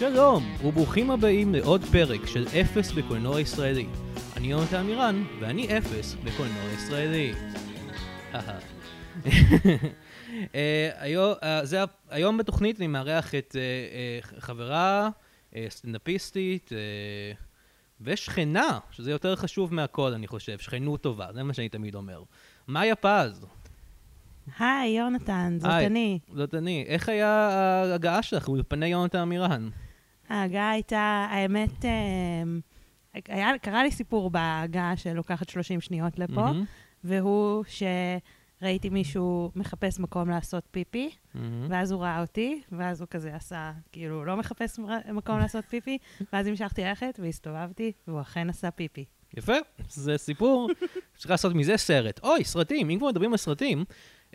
שלום, וברוכים הבאים לעוד פרק של אפס בקולנוע ישראלי. אני יונתן עמירן, ואני אפס בקולנוע ישראלי. אה, היום, אה, היום בתוכנית אני מארח את אה, חברה, סטנדאפיסטית, ושכנה, שזה יותר חשוב מהכל, אני חושב, שכנות טובה, זה מה שאני תמיד אומר. מאיה פז. היי, יונתן, זאת היי. אני. זאת אני. איך היה ההגעה שלך באולפני יונתן עמירן? ההגעה הייתה, האמת, אמ, היה, קרה לי סיפור בהגעה שלוקחת 30 שניות לפה, מהמם, והוא שראיתי מישהו מחפש מקום לעשות פיפי, מהמם. ואז הוא ראה אותי, ואז הוא כזה עשה, כאילו, לא מחפש מקום לעשות פיפי, ואז המשכתי ללכת והסתובבתי, והוא אכן עשה פיפי. יפה, זה סיפור, צריך לעשות מזה סרט. אוי, סרטים, אם כבר מדברים על סרטים,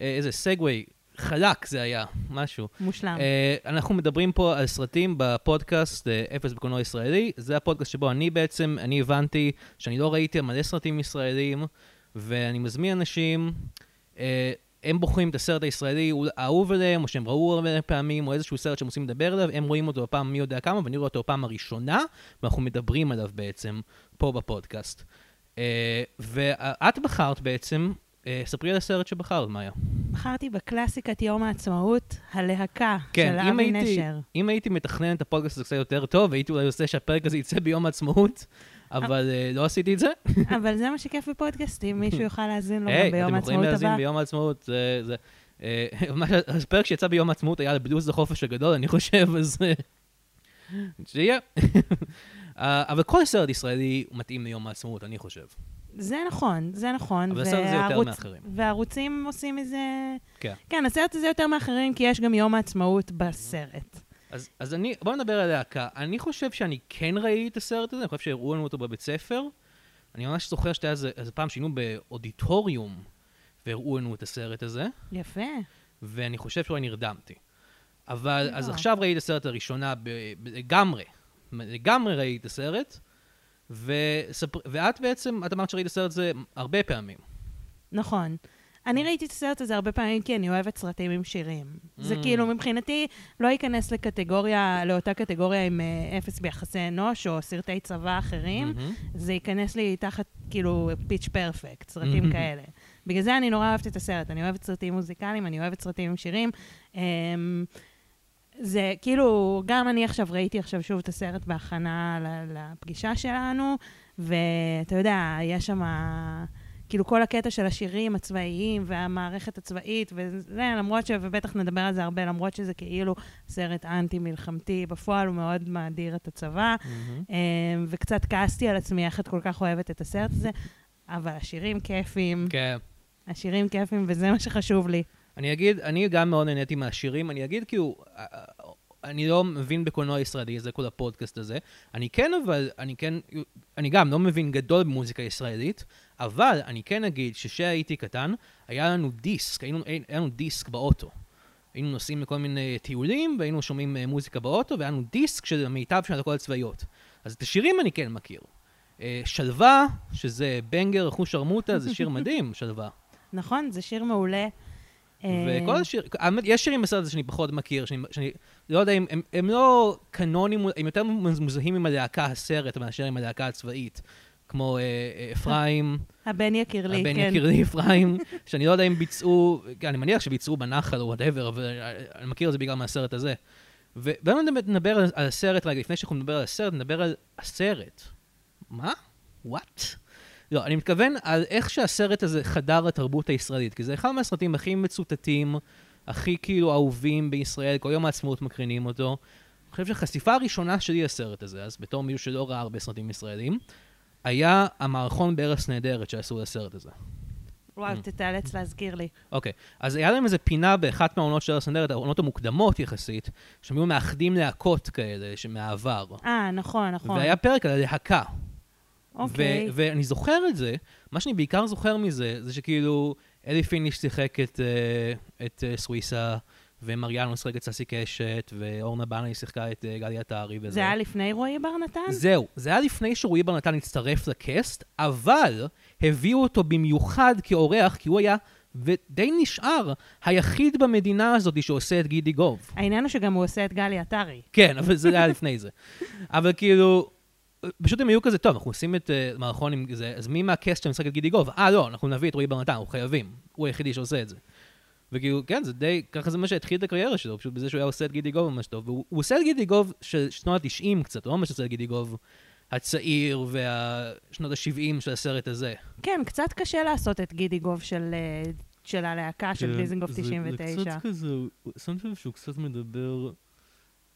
אה, איזה סגווי חלק זה היה, משהו. מושלם. אה, אנחנו מדברים פה על סרטים בפודקאסט אה, אפס בקולנוע ישראלי. זה הפודקאסט שבו אני בעצם, אני הבנתי שאני לא ראיתי מלא סרטים ישראלים, ואני מזמין אנשים, אה, הם בוחרים את הסרט הישראלי האהוב עליהם, או שהם ראו הרבה פעמים, או איזשהו סרט שהם רוצים לדבר עליו, הם רואים אותו בפעם מי יודע כמה, ואני רואה אותו בפעם הראשונה, ואנחנו מדברים עליו בעצם פה בפודקאסט. אה, ואת בחרת בעצם, ספרי על הסרט שבחרת, מאיה. בחרתי בקלאסיקת יום העצמאות, הלהקה כן, של אבי נשר. אם הייתי מתכנן את הפודקאסט הזה קצת יותר טוב, הייתי אולי עושה שהפרק הזה יצא ביום העצמאות, אבל אה, לא עשיתי את זה. אבל זה מה שכיף בפודקאסטים, מישהו יוכל להאזין לו גם היי, ביום אתם יכולים העצמאות להאזין הבא. ביום העצמאות, זה... זה אה, הפרק שיצא ביום העצמאות היה על בלוז החופש הגדול, אני חושב, אז... אה, שיהיה. אה, אבל כל סרט ישראלי מתאים ליום העצמאות, אני חושב. זה נכון, זה נכון. אבל הסרט הזה יותר מאחרים. והערוצים עושים מזה... כן. כן, הסרט הזה יותר מאחרים, כי יש גם יום העצמאות בסרט. אז, אז אני, בואו נדבר על להקה. אני חושב שאני כן ראיתי את הסרט הזה, אני חושב שהראו לנו אותו בבית ספר. אני ממש זוכר שהיה איזה, פעם שהיינו באודיטוריום והראו לנו את הסרט הזה, יפה. ואני חושב שאולי נרדמתי. אבל, אז לא. עכשיו ראיתי את הסרט הראשונה לגמרי. לגמרי ראיתי את הסרט, וספר, ואת בעצם, את אמרת שראית את הסרט הזה הרבה פעמים. נכון. אני ראיתי את הסרט הזה הרבה פעמים כי אני אוהבת סרטים עם שירים. זה Mm. כאילו, מבחינתי, לא ייכנס לקטגוריה, לאותה קטגוריה עם אה, אפס ביחסי אנוש או סרטי צבא אחרים. מהמם. זה ייכנס לי תחת, כאילו, פיץ' פרפקט, סרטים Mhm. כאלה. בגלל זה אני נורא אוהבת את הסרט. אני אוהבת סרטים מוזיקליים, אני אוהבת סרטים עם שירים. אמ, זה כאילו, גם אני עכשיו ראיתי עכשיו שוב את הסרט בהכנה לפגישה שלנו, ואתה יודע, יש שם כאילו כל הקטע של השירים הצבאיים והמערכת הצבאית, וזה, למרות ש... ובטח נדבר על זה הרבה, למרות שזה כאילו סרט אנטי-מלחמתי, בפועל הוא מאוד מאדיר את הצבא. אמ, וקצת כעסתי על עצמי איך את כל כך אוהבת את הסרט הזה, אבל השירים כיפים, כן. השירים כיפים, וזה מה שחשוב לי. אני אגיד, אני גם מאוד נהניתי מהשירים, אני אגיד כאילו, אה, אה, אני לא מבין בקולנוע ישראלי, זה כל הפודקאסט הזה. אני כן, אבל, אני כן, אני גם לא מבין גדול במוזיקה ישראלית, אבל אני כן אגיד שכשהייתי קטן, היה לנו דיסק, היינו, היה לנו דיסק באוטו. היינו נוסעים לכל מיני טיולים, והיינו שומעים אה, מוזיקה באוטו, והיה לנו דיסק של המיטב של הכל הצבאיות. אז את השירים אני כן מכיר. שלווה, שזה בנגר, אחוז שרמוטה, זה שיר מדהים, שלווה. נכון? זה שיר מעולה. אה, וכל השיר, האמת, יש שירים בסרט הזה שאני פחות מכיר, שאני, שאני לא יודע אם הם, הם לא קנונים, הם יותר מזוהים עם הלהקה הסרט מאשר עם הלהקה הצבאית. כמו אה, אה, אפרים, הבן יקיר לי, הבן כן. יקיר לי אפרים, שאני לא יודע אם ביצעו, אני מניח שביצעו בנחל או whatever, אבל אה, אני מכיר את זה בגלל מהסרט הזה. ובואו נדבר על הסרט רגע, לפני שאנחנו נדבר על הסרט, נדבר על הסרט. מה? וואט? לא, אני מתכוון על איך שהסרט הזה חדר לתרבות הישראלית, כי זה אחד מהסרטים הכי מצוטטים, הכי כאילו אהובים בישראל, כל יום העצמאות מקרינים אותו. אני חושב שהחשיפה הראשונה שלי לסרט הזה, אז בתור מישהו שלא ראה הרבה סרטים ישראלים, היה המערכון בארץ נהדרת שעשו לסרט הזה. וואו, תתאלץ להזכיר לי. אוקיי, אז היה להם איזה פינה באחת מהעונות של ארץ נהדרת, העונות המוקדמות יחסית, שהם היו מאחדים להקות כאלה, שמעבר. אה, נכון, נכון. והיה פרק על הלהקה. אוקיי. ו- ואני זוכר את זה, מה שאני בעיקר זוכר מזה, זה שכאילו אלי פיניש שיחק את, אה, את אה, סוויסה, ומריאנו שיחק את ססי קשת, ואורנה בנאי שיחקה את אה, גלי עטרי וזה. זה היה לפני רועי בר נתן? זהו, זה היה לפני שרועי בר נתן הצטרף לקאסט, אבל הביאו אותו במיוחד כאורח, כי הוא היה ודי נשאר היחיד במדינה הזאת שעושה את גידי גוב. העניין הוא שגם הוא עושה את גלי עטרי. כן, אבל זה היה לפני זה. אבל כאילו, פשוט הם היו כזה, טוב, אנחנו עושים את uh, מערכון עם זה, אז מי מהקסט שמשחק את גידי גוב? אה, לא, אנחנו נביא את רועי בר נתן, אנחנו חייבים. הוא היחידי שעושה את זה. וכאילו, כן, זה די, ככה זה מה שהתחיל את הקריירה שלו, פשוט בזה שהוא היה עושה את גידי גוב ממש טוב. והוא עושה את גידי גוב של שנות ה-90 קצת, הוא לא ממש עושה את גידי גוב הצעיר ושנות ה-70 של הסרט הזה. כן, קצת קשה לעשות את גידי גוב של, אה, של הלהקה של כן, דיזנגוף זה- 99. זה קצת כזה, שמתי לב שהוא קצת מדבר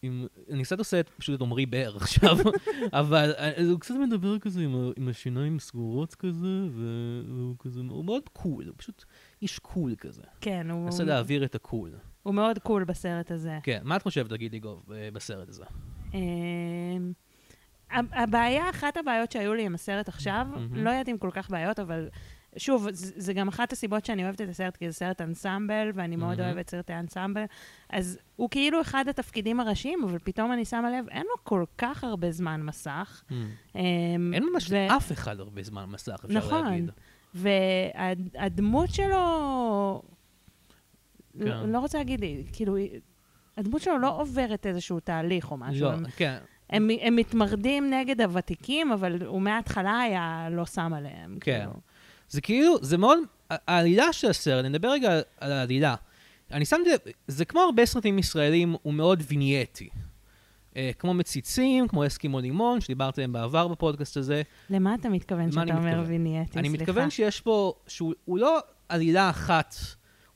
עם... אני קצת עושה את, פשוט את עמרי בר עכשיו, אבל אה, הוא קצת מדבר כזה עם עם השיניים סגורות כזה, והוא כזה... הוא מאוד cool, הוא פשוט איש cool כזה. כן, הוא, מנסה להעביר את הקול. הוא מאוד קול בסרט הזה. כן, מה את חושבת על גידי גוב אה, בסרט הזה? אמ, הבעיה, אחת הבעיות שהיו לי עם הסרט עכשיו. לא יודעת אם כל כך בעיות, אבל שוב, זה גם אחת הסיבות שאני אוהבת את הסרט, כי זה סרט אנסמבל, ואני מאוד מהמם. אוהבת סרטי אנסמבל. אז הוא כאילו אחד התפקידים הראשיים, אבל פתאום אני שמה לב, אין לו כל כך הרבה זמן מסך. אמ, אין ממש ו- לאף אחד הרבה זמן מסך, אפשר נכון. להגיד. והדמות שלו, כן. לא לא רוצה להגיד כאילו, הדמות שלו לא עוברת איזשהו תהליך או משהו. לא, הם- כן. הם, הם מתמרדים נגד הוותיקים, אבל הוא מההתחלה היה לא שם עליהם. כן. כאילו. זה כאילו, זה מאוד, העלילה של הסרט, נדבר רגע על העלילה. אני שמתי זה כמו הרבה סרטים ישראלים, הוא מאוד וינייטי. אה, כמו מציצים, כמו אסקימו לימון, שדיברתי עליהם בעבר בפודקאסט הזה. למה אתה מתכוון אני שאתה אומר מתכוון? וינייטי? אני סליחה. מתכוון שיש פה, שהוא הוא לא עלילה אחת,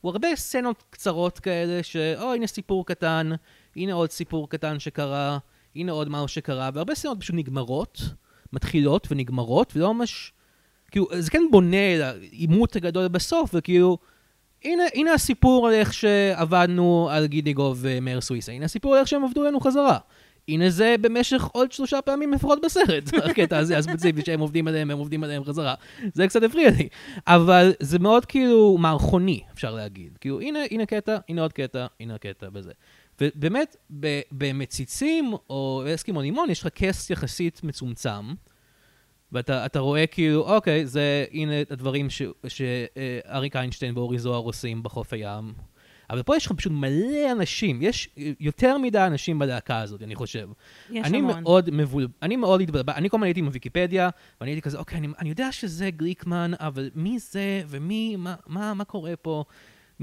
הוא הרבה סצנות קצרות כאלה, שאו, הנה סיפור קטן, הנה עוד סיפור קטן שקרה, הנה עוד משהו שקרה, והרבה סצנות פשוט נגמרות, מתחילות ונגמרות, ולא ממש... כאילו, זה כן בונה לעימות הגדול בסוף, וכאילו, הנה, הנה הסיפור על איך שעבדנו על גידיגוב ומאיר סוויסה, הנה הסיפור על איך שהם עבדו עלינו חזרה. הנה זה במשך עוד שלושה פעמים לפחות בסרט, הקטע הזה הספציפי שהם עובדים עליהם, הם עובדים עליהם חזרה. זה קצת הפריע לי. אבל זה מאוד כאילו מערכוני, אפשר להגיד. כאילו, הנה, הנה קטע, הנה עוד קטע, הנה קטע בזה. ובאמת, במציצים או אסקימו לימון יש לך כס יחסית מצומצם, ואתה אתה רואה כאילו, אוקיי, זה, הנה הדברים שאריק איינשטיין ואורי זוהר עושים בחוף הים. אבל פה יש לך פשוט מלא אנשים, יש יותר מדי אנשים בלהקה הזאת, אני חושב. יש אני המון. מאוד מבול... אני מאוד התבלבל... אני כל הזמן הייתי עם הוויקיפדיה, ואני הייתי כזה, אוקיי, אני, אני יודע שזה גליקמן, אבל מי זה, ומי, מה, מה, מה קורה פה?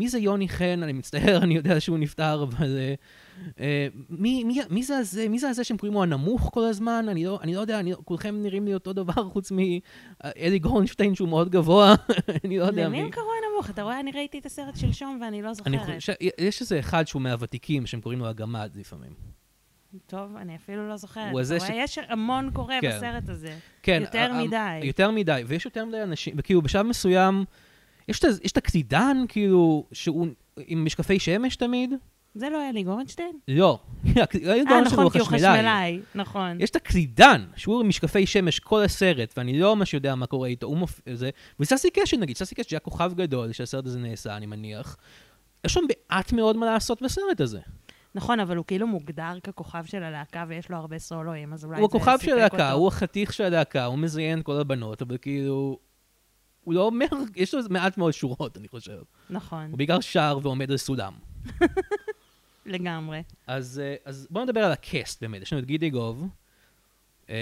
מי זה יוני חן? אני מצטער, אני יודע שהוא נפטר, אבל... אה, אה, מי, מי, מי זה הזה? מי זה הזה שהם קוראים לו הנמוך כל הזמן? אני לא, אני לא יודע, אני, כולכם נראים לי אותו דבר, חוץ מאלי גורנשטיין שהוא מאוד גבוה, אני לא יודע למי הם קראו הנמוך? אתה רואה, אני ראיתי את הסרט שלשום ואני לא אני זוכרת. חושב, יש איזה אחד שהוא מהוותיקים, שהם קוראים לו הגמד לפעמים. טוב, אני אפילו לא זוכרת. הוא הזה רואה, יש המון קורה כן. בסרט הזה. כן. יותר מדי. יותר מדי, ויש יותר מדי אנשים, וכאילו בשלב מסוים, יש את ה- יש את הקלידן, כאילו, שהוא עם משקפי שמש תמיד? זה לא אלי גורנשטיין? לא. אה, נכון, כי הוא חשמלאי. נכון. יש את הקלידן, שהוא עם משקפי שמש כל הסרט, ואני לא ממש יודע מה קורה איתו, הוא מופיע, זה, וססי קשת נגיד, ססי קשת שהיה כוכב גדול שהסרט הזה נעשה, אני מניח. יש שם מעט מאוד מה לעשות בסרט הזה. נכון, אבל הוא כאילו מוגדר ככוכב של הלהקה ויש לו הרבה סולואים, אז אולי זה הוא הכוכב של סיפק הלהקה, אותו. הוא החתיך של הלהקה, הוא מזיין כל הבנות, אבל כאילו... הוא לא אומר, יש לו מעט מאוד שורות, אני חושב. נכון, הוא בעיקר שר ועומד על סולם. לגמרי. אז, אה, אז בואו נדבר על הקאסט באמת. יש לנו את גידי גוב, אה,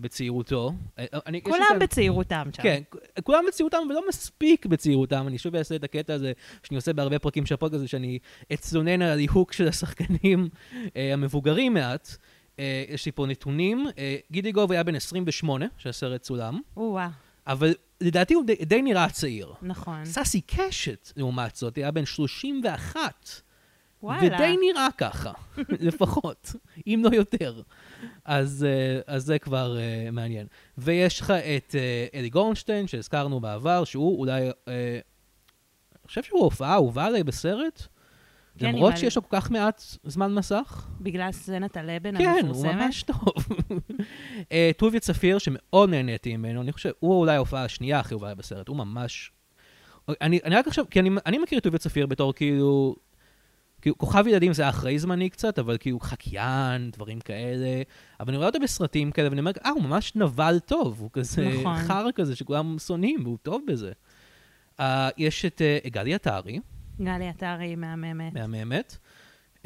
בצעירותו. אה, אני, כולם כאן- בצעירותם שם. כן, כולם בצעירותם, ולא מספיק בצעירותם. אני שוב אעשה את הקטע הזה, שאני עושה בהרבה פרקים של הפודקאסט, הזה, שאני אצלונן על הליהוק של השחקנים אה, המבוגרים מעט. אה, יש לי פה נתונים. אה, גידי גוב היה בן 28, שהסרט צולם, או-אה, אבל לדעתי הוא די, די נראה צעיר. נכון. סאסי קשת, לעומת זאת, היה בן 31. וואלה. ודי נראה ככה, לפחות, אם לא יותר. אז, אה, אז זה כבר uh, מעניין. ויש לך את uh, אלי גורנשטיין, שהזכרנו בעבר, שהוא אולי, uh, אני חושב שהוא הופעה אהובה עליי בסרט, למרות אבל- שיש לו כל כך מעט זמן מסך. בגלל סצנת הלבן כן, הוא המפורסמת? ממש טוב. אה, טוביה צפיר, שמאוד נהניתי ממנו, אני חושב, הוא אולי ההופעה השנייה הכי אהובה בסרט, הוא ממש... אני, אני רק עכשיו, כי אני, אני מכיר את טוביה צפיר בתור כאילו... כאילו, כוכב ילדים זה אחרי זמני קצת, אבל כאילו חקיין, דברים כאלה. אבל אני רואה אותו בסרטים כאלה, ואני אומר, אה, הוא ממש נבל טוב, הוא כזה נכון. חרא כזה שכולם שונאים, והוא טוב בזה. אה, יש את אה, גלי עטרי, גלי עטרי מהממת. מהממת.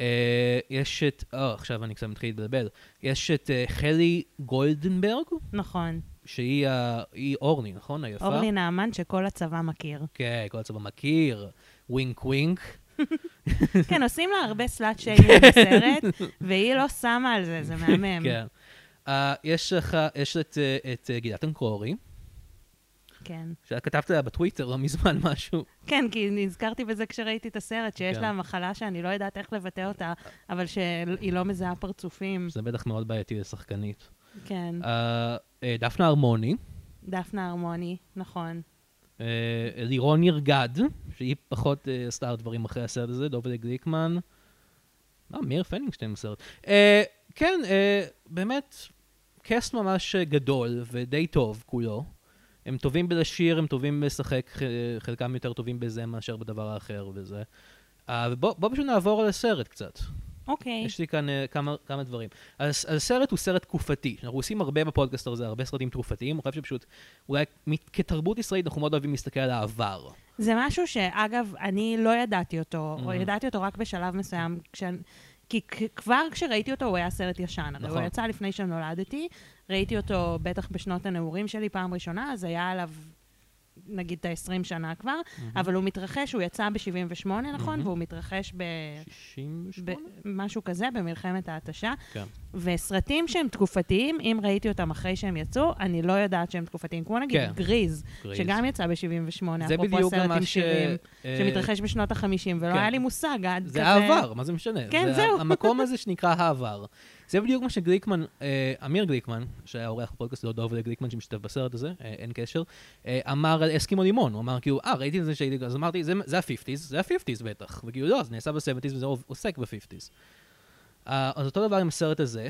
אה, יש את, או, עכשיו אני קצת מתחיל להתבלבל. יש את אה, חלי גולדנברג, נכון. שהיא היא אורני, נכון? היפה? אורלי נעמן שכל הצבא מכיר. כן, כל הצבא מכיר. wink wink. כן, עושים לה הרבה slut shaming בסרט, והיא לא שמה על זה, זה מהמם. כן. אה, יש לך, יש את, אה, את אה, גילת אנקורי, כן. שאת כתבת עליה בטוויטר לא מזמן משהו. כן, כי נזכרתי בזה כשראיתי את הסרט, שיש כן. לה מחלה שאני לא יודעת איך לבטא אותה, אבל שהיא לא מזהה פרצופים. שזה בטח מאוד בעייתי לשחקנית. כן. אה, דפנה הרמוני, דפנה הרמוני, נכון. אה, לירון ירגד, שהיא פחות אה, עשתה דברים אחרי הסרט הזה, דובל גליקמן. אה, מאיר פנינגשטיין בסרט. אה, כן, אה, באמת, קאסט ממש גדול ודי טוב כולו. הם טובים בלשיר, הם טובים בלשחק, חלקם יותר טובים בזה מאשר בדבר האחר וזה. אה, ובוא בוא פשוט נעבור על הסרט קצת. אוקיי. יש לי כאן uh, כמה, כמה דברים. אז הסרט הוא סרט תקופתי. אנחנו עושים הרבה בפודקאסט הזה, הרבה סרטים תקופתיים. אני חושב שפשוט, אולי כתרבות ישראלית אנחנו מאוד אוהבים להסתכל על העבר. זה משהו שאגב, אני לא ידעתי אותו, או Mhm. ידעתי אותו רק בשלב מסוים, כשאני... כי כבר כשראיתי אותו הוא היה סרט ישן, הרי נכון. הוא יצא לפני שנולדתי, ראיתי אותו בטח בשנות הנעורים שלי פעם ראשונה, אז היה עליו נגיד את ה-20 שנה כבר, אבל הוא מתרחש, הוא יצא ב-78, נכון? Mhm. והוא מתרחש ב... 68? במשהו כזה, במלחמת ההתשה. כן. וסרטים שהם תקופתיים, אם ראיתי אותם אחרי שהם יצאו, אני לא יודעת שהם תקופתיים. כמו נגיד כן. גריז, גריז. שגם יצא ב-78, זה אפרופו בדיוק גם סרט מה עם ש... שירים, אה, שמתרחש בשנות ה-50, ולא כן. היה לי מושג עד כזה... זה העבר, מה זה משנה? כן, זה זהו. המקום הזה שנקרא העבר. זה בדיוק מה שגליקמן, אה, אמיר גליקמן, שהיה אורח בפודקאסט, לא דוב גליקמן שמשתתף בסרט הזה, אה, אין קשר, אה, אמר על אסקימו לימון, הוא אמר כאילו, אה, ראיתי את זה שהייתי, אז אמרתי, זה- זה ה-50's, זה ה-50's בטח, וכאילו לא, זה נעשה ב-70's וזה עוסק ב-50's. אה, אז אותו דבר עם הסרט הזה,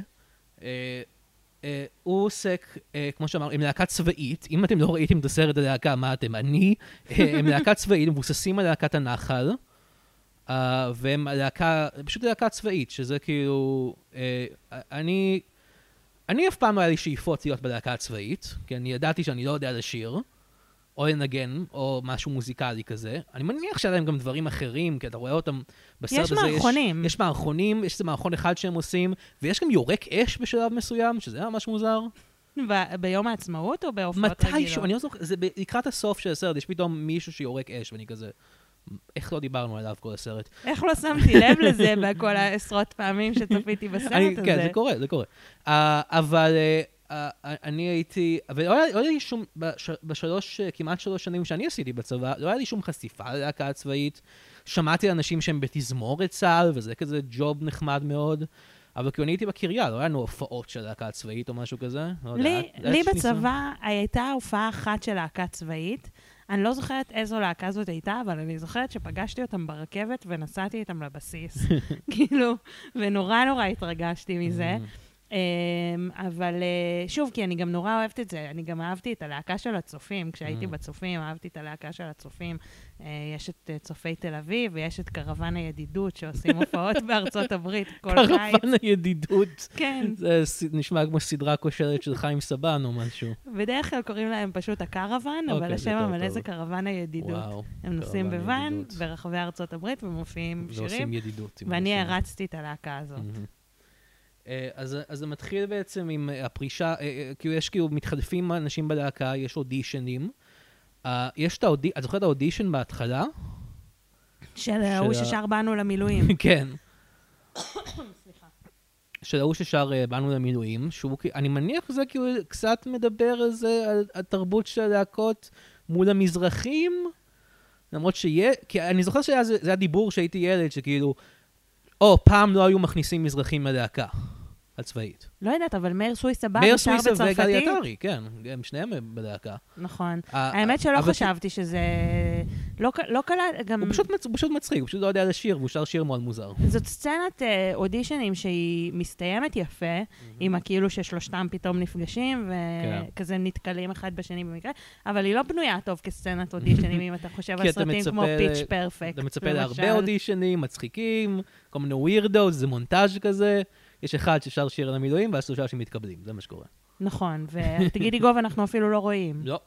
הוא עוסק, כמו שאמר, עם להקה צבאית, אם אתם לא ראיתם את הסרט הלהקה, מה אתם? אני, הם להקה צבאית, מבוססים על להקת הנחל. Uh, והם להקה, פשוט להקה צבאית, שזה כאילו, uh, אני, אני אף פעם לא היה לי שאיפות להיות בלהקה הצבאית, כי אני ידעתי שאני לא יודע לשיר, או לנגן, או משהו מוזיקלי כזה. אני מניח שהיה להם גם דברים אחרים, כי אתה רואה אותם בסרט יש הזה. מערכונים. יש, יש מערכונים, יש איזה מערכון אחד שהם עושים, ויש גם יורק אש בשלב מסוים, שזה היה ממש מוזר. ב- ביום העצמאות או בהופעות רגילות? מתישהו, אני לא זוכר, זה לקראת הסוף של הסרט, יש פתאום מישהו שיורק אש, ואני כזה, איך לא דיברנו עליו כל הסרט? איך לא שמתי לב לזה בכל העשרות פעמים שצפיתי בסרט אני, הזה? כן, זה קורה, זה קורה. Uh, אבל uh, uh, אני הייתי, ולא היה, לא היה לי שום, בש, בשלוש, כמעט שלוש שנים שאני עשיתי בצבא, לא היה לי שום חשיפה ללהקה הצבאית. שמעתי אנשים שהם בתזמורת צה"ל, וזה כזה ג'וב נחמד מאוד. אבל כאילו אני הייתי בקריה, לא היה לנו הופעות של להקה צבאית או משהו כזה. לא לי, את לי? בצבא הייתה הופעה אחת של להקה צבאית. אני לא זוכרת איזו להקה זאת הייתה, אבל אני זוכרת שפגשתי אותם ברכבת ונסעתי איתם לבסיס. כאילו, ונורא נורא התרגשתי מזה. אמ, אבל אה, שוב, כי אני גם נורא אוהבת את זה, אני גם אהבתי את הלהקה של הצופים. כשהייתי Mm. בצופים, אהבתי את הלהקה של הצופים. אה, יש את אה, צופי תל אביב, ויש את קרוון הידידות, שעושים הופעות בארצות הברית כל קיץ. קרוון הידידות. כן, זה נשמע כמו סדרה כושלת של חיים סבן או משהו. בדרך כלל קוראים להם פשוט הקרוון, אבל אוקיי, השם המלא. זה קרוון הידידות. וואו. הם נוסעים בוואן. ברחבי ארצות הברית ומופיעים ועושים שירים, ידידות. עם ואני. הרצתי את הלהקה הזאת. אה, אז, אז זה מתחיל בעצם עם אה, הפרישה, אה, כאילו יש כאילו מתחלפים אנשים בלהקה, יש אודישנים. יש את האודישן, את זוכרת את האודישן בהתחלה? של ההוא ששר באנו למילואים. כן. של ההוא ששר באנו למילואים, שהוא, אני מניח שזה כאילו קצת מדבר על זה, על התרבות של הלהקות מול המזרחים, למרות שיהיה, כי אני זוכר שזה היה- דיבור שהייתי ילד, שכאילו, או, פעם לא היו מכניסים מזרחים ללהקה הצבאית. לא יודעת, אבל מאיר סוויסה בא מאיר ושר סוויסה וגלי בצרפתית. עטרי, כן, הם שניהם בלהקה. נכון. האמת שלא חשבתי שזה... לא לא קלה, גם... הוא פשוט, מצחיק, הוא פשוט לא יודע לשיר, והוא שר שיר מאוד מוזר. זאת סצנת אה, אודישנים שהיא מסתיימת יפה, עם הכאילו ששלושתם פתאום נפגשים, כן. וכזה נתקלים אחד בשני במקרה, אבל היא לא בנויה טוב כסצנת אודישנים, אם אתה חושב על סרטים כמו פיץ' פרפקט. אתה מצפה להרבה אודישנים, מצחיקים, כל מיני ווירדוס, זה מונטאז' כזה. יש אחד ששר שיר על המילואים, ואז שלושה שמתקבלים, זה מה שקורה. נכון, ותגידי גוב אנחנו אפילו לא רואים. לא.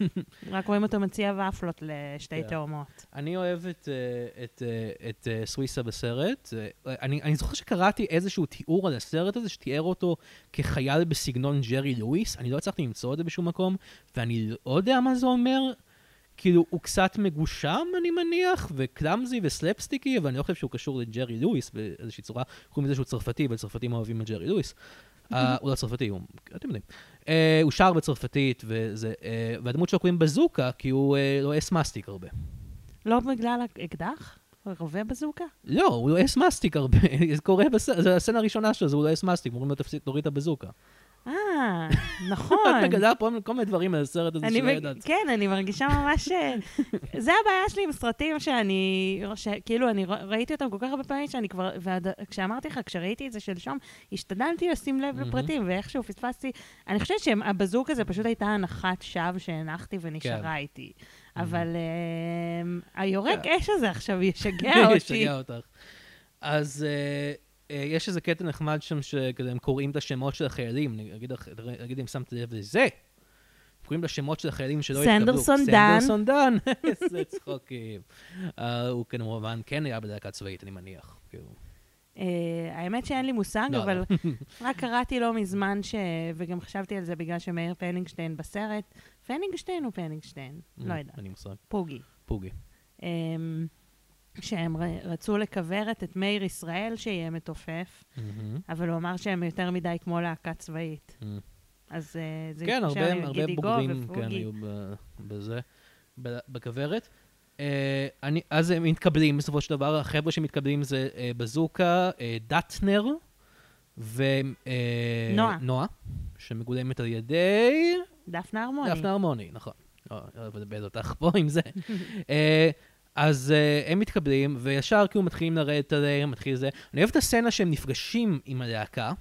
רק רואים אותו מציע ופלות לשתי כן. תאומות. אני אוהב את, אה, את, אה, את אה, סוויסה בסרט. אני, אני זוכר שקראתי איזשהו תיאור על הסרט הזה, שתיאר אותו כחייל בסגנון ג'רי לואיס. אני לא הצלחתי למצוא את זה בשום מקום, ואני לא יודע מה זה אומר. כאילו, הוא קצת מגושם, אני מניח, וקלאמזי וסלפסטיקי, אבל אני לא חושב שהוא קשור לג'רי לואיס באיזושהי צורה, חוץ מזה שהוא צרפתי, וצרפתים אוהבים את ג'רי לואיס. אה, הוא לא צרפתי, הוא, אתם יודעים. אה, הוא שר בצרפתית, וזה, אה, והדמות שלו קוראים בזוקה, כי הוא אה, לועס מסטיק הרבה. לא בגלל האקדח? הוא רובה בזוקה? לא, הוא לועס מסטיק הרבה, זה קורה זו הסצנה הראשונה שלו, זה הוא לועס מסטיק, אומרים לו תפסיק, תוריד את הבזוקה. אה, נכון. את מגלה פה כל מיני דברים על הסרט הזה שלא ידעת. כן, אני מרגישה ממש... אה, זה הבעיה שלי עם סרטים שאני... כאילו, אני ראיתי אותם כל כך הרבה פעמים שאני כבר... וכשאמרתי לך, כשראיתי את זה שלשום, השתדלתי לשים לב. לפרטים, ואיכשהו פספסתי... אני חושבת שהבזוק הזה פשוט הייתה הנחת שווא שהנחתי כן. ונשארה איתי. אבל אה, היורק כן. אש הזה עכשיו ישגע אותי. ישגע אותך. אז אה, יש איזה קטע נחמד שם, שכזה הם קוראים את השמות של החיילים, אגיד אם שמת לב לזה. קוראים את השמות של החיילים שלא התקבלו. סנדרסון דן. סנדרסון דן, איזה צחוקים. אה, הוא כמובן כן היה בדקה צבאית, אני מניח. כאילו. אה, האמת שאין לי מושג, לא, אבל לא. רק קראתי לא מזמן, ש... וגם חשבתי על זה בגלל שמאיר פנינגשטיין בסרט. פנינגשטיין או פנינגשטיין? לא יודעת. אין לי מושג. פוגי. פוגי. שהם רצו לכוורת את מאיר ישראל שיהיה מתופף, מהמם. אבל הוא אמר שהם יותר מדי כמו להקה צבאית. מהמם. אז אה, זה כן, התקשר הרבה, הרבה לגידי גוב בוגרים כן, ופוגי. היו בזה, בכוורת. אה, אני, אז הם מתקבלים בסופו של דבר, החבר'ה שמתקבלים זה אה, בזוקה, אה, דטנר נועה. ונועה, שמגולמת על ידי דפנה הרמוני. דפנה הרמוני, נכון. לא לא אבלבל אותך פה עם זה. אה, אז אה, הם מתקבלים, וישר כאילו מתחילים לרדת עליהם, מתחיל זה. אני אוהב את הסצנה שהם נפגשים עם הלהקה,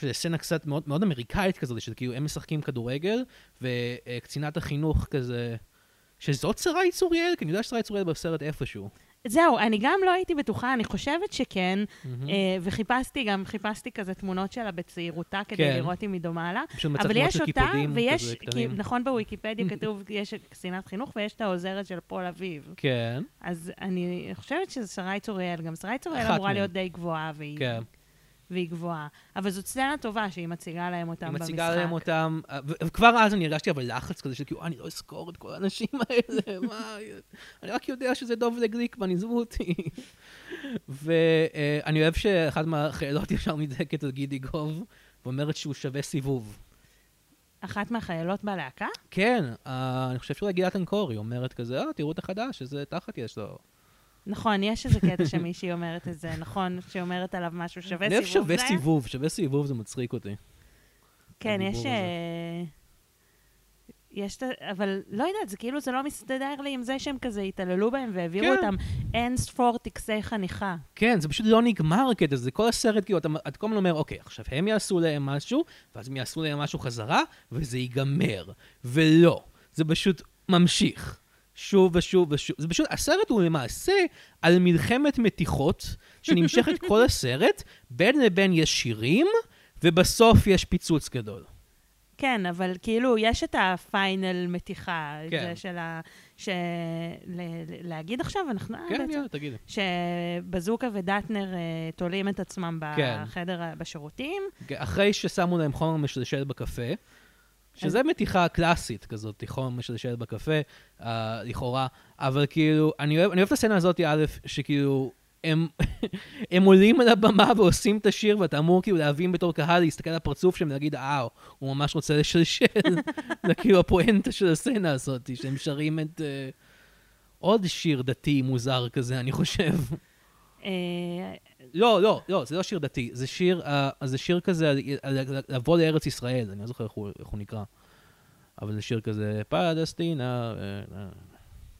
שזו סצנה קצת מאוד, מאוד אמריקאית כזאת, שכאילו הם משחקים כדורגל, וקצינת החינוך כזה, שזאת שרי צוריאל? כי אני יודע ששרי צוריאל בסרט איפשהו. זהו, אני גם לא הייתי בטוחה, אני חושבת שכן. אה, וחיפשתי גם, חיפשתי כזה תמונות שלה בצעירותה כדי כן. לראות אם היא דומה לה. פשוט אבל תמונות יש של אותה, קיפודים ויש, כי. נכון בוויקיפדיה כתוב, יש קצינת חינוך ויש את העוזרת של פול אביב. כן, אז אני חושבת שזה שרי צוריאל, גם שרי צוריאל אמורה. להיות די גבוהה, והיא, כן. והיא גבוהה. אבל זאת סצנה טובה שהיא מציגה להם אותם היא במשחק. מציגה להם אותם, אה, וכבר אז אני הרגשתי אבל לחץ כזה של כאילו, "אה, אני לא אזכור את כל האנשים האלה, מה, אני רק יודע שזה דוב לגליקמן, עזבו אותי. ואני אוהב שאחת מהחיילות ישר נדחקת על גידי גוב, ואומרת שהוא שווה סיבוב. אחת מהחיילות בלהקה? כן, אה, אני חושב שאולי גילת אנקור, היא אומרת כזה, אה, תראו את החדש, איזה תחת יש לו. נכון, יש איזה קטע שמישהי אומרת את זה, נכון? שאומרת עליו משהו שווה אני אוהב סיבוב. שווה זה? סיבוב, שווה סיבוב זה מצחיק אותי. כן, יש... אה, יש את ה... אבל לא יודעת, זה כאילו, זה לא מסתדר לי עם זה שהם כזה התעללו בהם והעבירו כן. אותם אין ספור טקסי חניכה. כן, זה פשוט לא נגמר הקטע הזה, כל הסרט, כאילו, אתה, אתה כל הזמן אומר, אוקיי, עכשיו הם יעשו להם משהו, ואז הם יעשו להם משהו חזרה, וזה ייגמר. ולא, זה פשוט ממשיך. שוב ושוב ושוב. זה פשוט, הסרט הוא למעשה על מלחמת מתיחות, שנמשכת כל הסרט, בין לבין יש שירים, ובסוף יש פיצוץ גדול. כן, אבל כאילו, יש את הפיינל מתיחה, כן. זה של ה... ש... ל... להגיד עכשיו, אנחנו... אה, כן, בעצם- יאללה, תגידי. שבזוקה ודטנר אה, תולים את עצמם כן. בחדר, בשירותים. אחרי ששמו להם חומר משלשל בקפה, שזה מתיחה קלאסית כזאת, חומר משלשל בקפה, uh, לכאורה, אבל כאילו, אני אוהב, אני אוהב את הסצנה הזאת, א', שכאילו, הם, הם עולים על הבמה ועושים את השיר, ואתה אמור כאילו להבין בתור קהל, להסתכל על הפרצוף שלהם ולהגיד, אה, הוא ממש רוצה לשלשל. זה כאילו הפואנטה של הסצנה הזאת, שהם שרים את... uh, עוד שיר דתי מוזר כזה, אני חושב. אה, לא, לא, לא, זה לא שיר דתי, זה שיר, uh, זה שיר כזה על לבוא לארץ ישראל, אני לא זוכר איך הוא, נקרא. אבל זה שיר כזה, פלסטינה, אה, אה,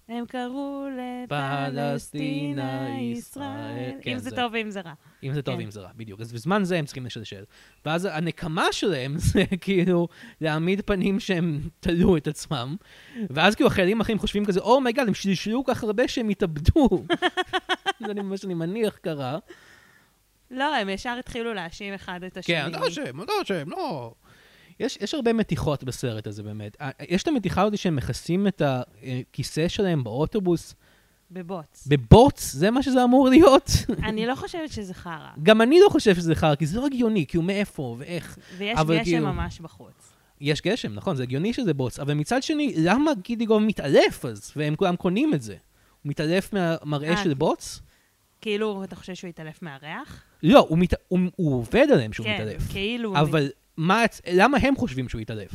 הם קראו פלסטינה, לפלסטינה ישראל. כן, אם זה זה- טוב ואם זה רע. אם זה טוב כן. ואם זה רע, בדיוק. אז בזמן זה הם צריכים לשלשל. ואז הנקמה שלהם זה כאילו להעמיד פנים שהם תלו את עצמם, ואז כאילו החיילים האחרים חושבים כזה, oh my God, הם שלשלו כך הרבה שהם התאבדו. זה מה שאני מניח קרה. לא, הם ישר התחילו להאשים אחד את השני. כן, אתה אשם, אתה אשם, לא. יש, יש הרבה מתיחות בסרט הזה, באמת. אה, יש את המתיחה הזאת שהם מכסים את הכיסא שלהם באוטובוס בבוץ. בבוץ, זה מה שזה אמור להיות. אני לא חושבת שזה חרא. גם אני לא חושב שזה חרא, כי זה לא הגיוני, כי הוא מאיפה ואיך. ויש גשם כאילו- ממש בחוץ. יש גשם, נכון, זה הגיוני שזה בוץ, אבל מצד שני, למה גידיגוב מתעלף אז? והם כולם קונים את זה. הוא מתעלף מהמראה אה. של בוץ? כאילו, אתה חושב שהוא התעלף מהריח? לא, הוא, מת... הוא, הוא עובד עליהם שהוא כן, מתעלף. כאילו... אבל מה, למה הם חושבים שהוא התעלף?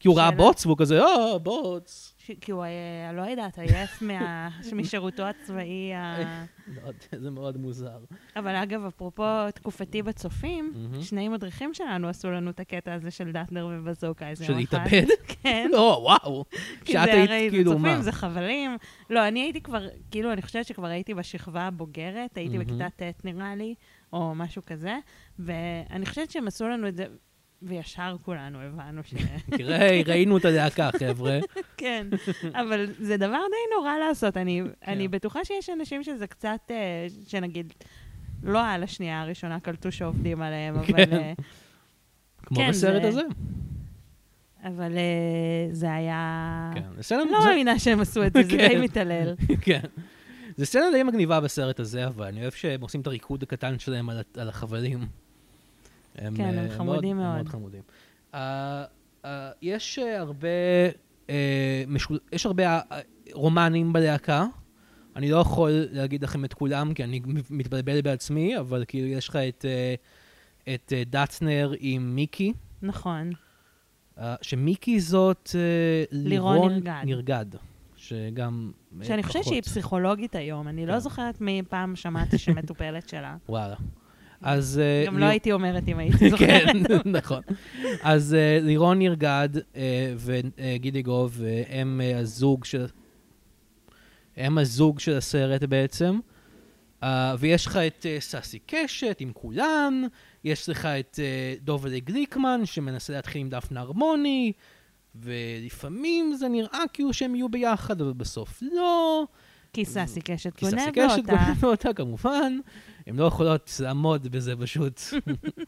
כי הוא ראה. בוץ והוא כזה, אה, בוץ. כי הוא, היה, לא יודעת, עייף. משירותו הצבאי ה... לא זה מאוד מוזר. אבל אגב, אפרופו תקופתי בצופים. שני מדריכים שלנו עשו לנו את הקטע הזה של דטנר ובזוקה. איזה של יום אחד. להתאבד? כן. לא, וואו. כי שאת זה היית כאילו, זה מה? זה חבלים. לא, אני הייתי כבר, כאילו, אני חושבת שכבר הייתי בשכבה הבוגרת, הייתי. בכיתה ט' נראה לי, או משהו כזה, ואני חושבת שהם עשו לנו את זה, וישר כולנו הבנו ש... תראה, ראינו את הלהקה, חבר'ה. כן, אבל זה דבר די נורא לעשות. אני, כן. אני בטוחה שיש אנשים שזה קצת, אה, שנגיד, לא על השנייה הראשונה קלטו שעובדים עליהם, אבל, כן. כמו כן, בסרט זה- הזה. אבל אה, זה היה... כן, סצנה- לא מאמינה שהם עשו את זה, זה די כן. מתעלל. כן. זה סצנה די מגניבה בסרט הזה, אבל אני אוהב שהם עושים את הריקוד הקטן שלהם על, על החבלים. הם, כן, הם אה, חמודים הם מאוד. מאוד חמודים. Uh, uh, יש הרבה, uh, משול... יש הרבה uh, רומנים בלהקה. אני לא יכול להגיד לכם את כולם, כי אני מתבלבל בעצמי, אבל כאילו יש לך את, uh, את uh, דטנר עם מיקי. נכון. Uh, שמיקי זאת uh, לירון נרגד. נרגד. שגם... uh, שאני חושבת פחות. שהיא פסיכולוגית היום, אני לא כן. זוכרת מי פעם שמעתי שמטופלת שלה. וואלה. אז... אה, גם לא הייתי אומרת אם הייתי זוכרת. כן, נכון. אז אה, לירון נרגד אה, וגידי גוב, אה, הם אה, הזוג של... הם הזוג של הסרט בעצם. אה, ויש לך את אה, סאסי קשת עם כולן, יש לך את אה, דובלי גליקמן שמנסה להתחיל עם דפנה הרמוני, ולפעמים זה נראה כאילו שהם יהיו ביחד, אבל בסוף לא. כי סאסי קשת כי סאסי גונב קשת אותה. גונב אותה, כמובן. הן לא יכולות לעמוד בזה פשוט.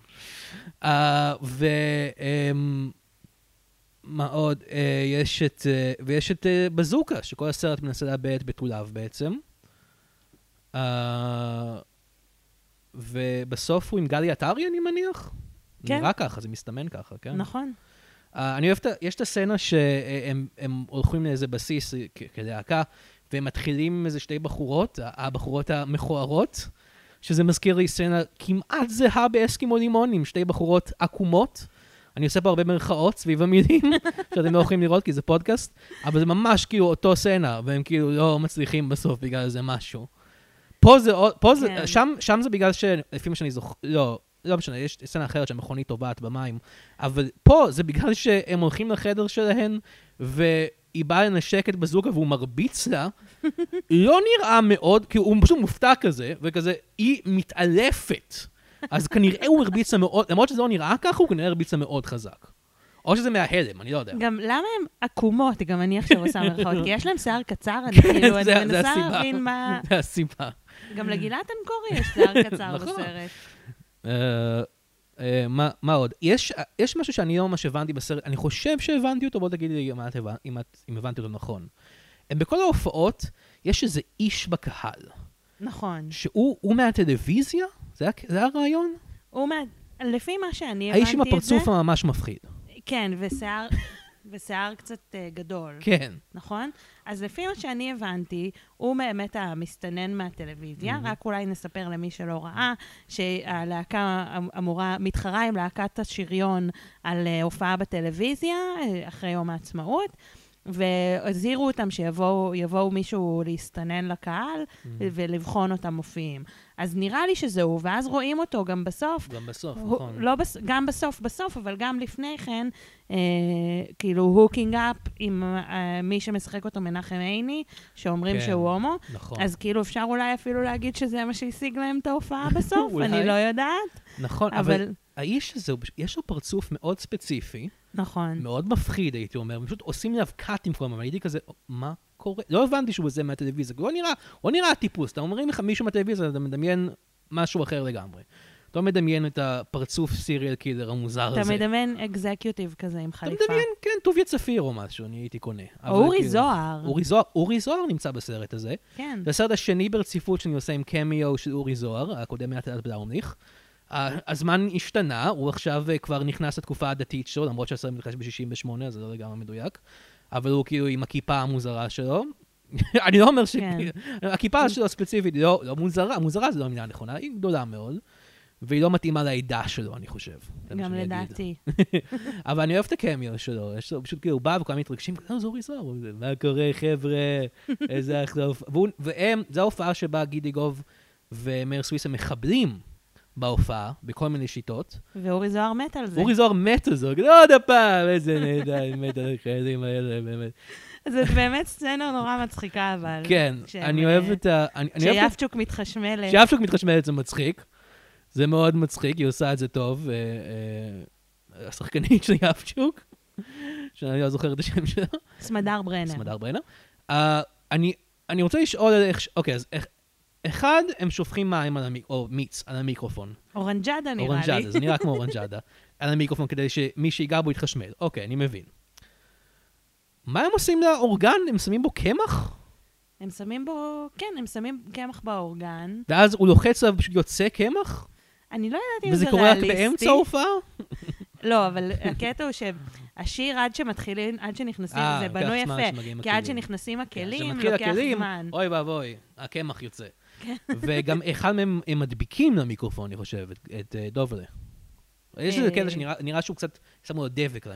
אה, ו... אמ, מה עוד? אה, יש את... אה, ויש את אה, בזוקה, שכל הסרט מנסה לאבד את בתוליו בעצם. אה, ובסוף הוא עם גלי עטרי, אני מניח? כן. נראה ככה, זה מסתמן ככה, כן? נכון. Uh, אני אוהב את ה... יש את הסצנה שהם הם הולכים לאיזה בסיס אה, כלהקה, והם מתחילים עם איזה שתי בחורות, הבחורות המכוערות, שזה מזכיר לי סצנה כמעט זהה באסקימו לימון, עם שתי בחורות עקומות. אני עושה פה הרבה מרכאות סביב המילים, שאתם לא יכולים לראות כי זה פודקאסט, אבל זה ממש כאילו אותו סצנה, והם כאילו לא מצליחים בסוף בגלל איזה משהו. פה זה, פה זה, כן. שם, שם זה בגלל שלפי מה שאני זוכר, לא, לא משנה, יש סצנה אחרת שהמכונית טובעת במים, אבל פה זה בגלל שהם הולכים לחדר שלהן, והיא באה לנשק את בזוקה והוא מרביץ לה, לא נראה מאוד, כי הוא פשוט מופתע כזה, וכזה, היא מתעלפת. אז כנראה הוא הרביץ לה מאוד, למרות שזה לא נראה ככה, הוא כנראה הרביץ לה מאוד חזק. או שזה מההלם, אני לא יודע. גם למה הן עקומות? גם אני עכשיו עושה מרכאות, כי יש להן שיער קצר, אני כאילו, כן, זה- אני מנסה. להבין מה... זה הסיבה. גם לגלעד אנקורי יש שיער קצר נכון. בסרט. אה, אה, מה מה עוד? יש יש משהו שאני לא ממש הבנתי בסרט, אני חושב שהבנתי אותו, בוא תגידי לי אם את הבנ- אם את- אם הבנתי אותו נכון. בכל ההופעות, יש איזה איש בקהל, נכון. שהוא הוא מהטלוויזיה? זה היה- זה היה הרעיון? הוא מה... לפי מה שאני הבנתי האיש עם את זה... הפרצוף הממש מפחיד. כן, ושיער... ושיער קצת אה, גדול, כן. נכון? אז לפי מה שאני הבנתי, הוא באמת המסתנן מהטלוויזיה, רק אולי נספר למי שלא ראה, שהלהקה אמ- אמורה, מתחרה עם להקת השריון על אה, הופעה בטלוויזיה אה, אחרי יום העצמאות. והזהירו אותם שיבואו יבואו מישהו להסתנן לקהל ולבחון אותם מופיעים. אז נראה לי שזה הוא, ואז רואים אותו גם בסוף, גם בסוף, הוא- נכון. לא בס... גם בסוף בסוף, אבל גם לפני כן, אה, כאילו hooking up עם אה, מי שמשחק אותו מנחם עיני, שאומרים כן. שהוא הומו. נכון. אז כאילו אפשר אולי אפילו להגיד שזה מה שהשיג להם את ההופעה בסוף, אולי. אני לא יודעת, נכון, אבל אבל... האיש הזה, יש לו פרצוף מאוד ספציפי, נכון. מאוד מפחיד, הייתי אומר, פשוט עושים עליו קאטים כל הזמן, והייתי כזה, מה קורה? לא הבנתי שהוא זה מהטלוויזיה, הוא לא נראה, הוא נראה טיפוס, אתה אומרים לך מישהו מהטלוויזיה, אתה מדמיין משהו אחר לגמרי. אתה מדמיין את הפרצוף סיריאל קילר המוזר אתה הזה. מדמיין אקזקיוטיב כזה עם אתה חליפה. מדמיין, כן, טוביה צפיר או משהו, אני הייתי קונה. או אורי כאילו- זוהר. אורי זוהר, אורי זוהר נמצא בסרט הזה. כן. זה הסרט השני ברציפות שאני עושה עם קמיו של אורי זוהר, הקודם היה תלת בלאומניך. ה- הזמן השתנה, הוא עכשיו כבר נכנס לתקופה הדתית שלו, למרות שהסרט מתרחש ב-68, אז זה לא לגמרי מדויק. אבל הוא כאילו עם הכיפה המוזרה שלו. אני לא אומר ש... כן. הכיפה שלו ספציפית היא לא, לא מוזרה, מוזרה זה לא המילה הנכונה, היא גדולה מאוד. והיא לא מתאימה לעדה שלו, אני חושב. גם. לדעתי. אבל אני אוהב את הקמיו שלו, יש לו פשוט כאילו, הוא בא וכולם מתרגשים, זה אורי זוהר, מה קורה חבר'ה, איזה אחלה והם, זו ההופעה שבה גידיגוב ומאיר סוויסה מחבלים בהופעה, בכל מיני שיטות. ואורי זוהר מת על זה. אורי זוהר מת על זה, עוד הפעם, איזה נהדר, מת על החיילים האלה, באמת. זאת באמת סצנה נורא מצחיקה, אבל. כן, כשהם, אני אה, אוהב את ה... כשיפצ'וק מתחשמלת. שאפשוק מתחשמלת זה מצחיק. זה מאוד מצחיק, היא עושה את זה טוב. אה, אה, השחקנית של יפצ'וק, שאני לא זוכר את השם שלה. סמדר ברנר. סמדר ברנר. אה, אני, רוצה לשאול איך... אוקיי, אז. אחד, הם שופכים מים על המיק... או מיץ על המיקרופון. אורנג'אדה נראה לי. אורנג'אדה, זה נראה כמו אורנג'אדה. על המיקרופון כדי שמי שיגע בו יתחשמל. אוקיי, אני מבין. מה הם עושים לאורגן? הם שמים בו קמח? הם שמים בו, כן, הם שמים קמח באורגן. ואז הוא לוחץ עליו ופשוט יוצא קמח? אני לא יודעת אם וזה זה קורה רק ריאליסטי. באמצע ההופעה? לא, אבל הקטע הוא שהשיר עד שמתחילים, עד שנכנסים, אה, זה בנוי יפה. כי עד. שנכנסים כן, הכלים, לוקח זמן. אוי ואבוי, הקמח יוצא. כן. וגם אחד מהם הם מדביקים למיקרופון, אני חושב, את, את אה, דובלה. יש איזה אה. קטע שנראה נראה שהוא קצת, שמו לו דבק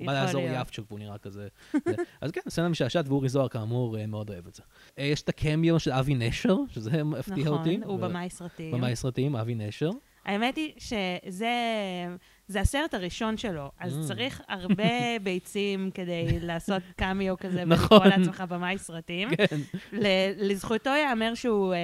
בא יכול לעזור. ליפצ'וק והוא נראה כזה. זה. אז כן, סצנה משעשעת, ואורי זוהר כאמור אה, מאוד אוהב את זה. אה, יש את הקמיו של אבי נשר, שזה מפתיע אותי. נכון, הוא במאי סרטים. במאי סרטים, אבי נשר. האמת היא שזה זה הסרט הראשון שלו, אז Mm. צריך הרבה ביצים כדי לעשות קמיו כזה נכון. ולקרוא לעצמך במאי סרטים. כן. לזכותו ייאמר שהוא אה,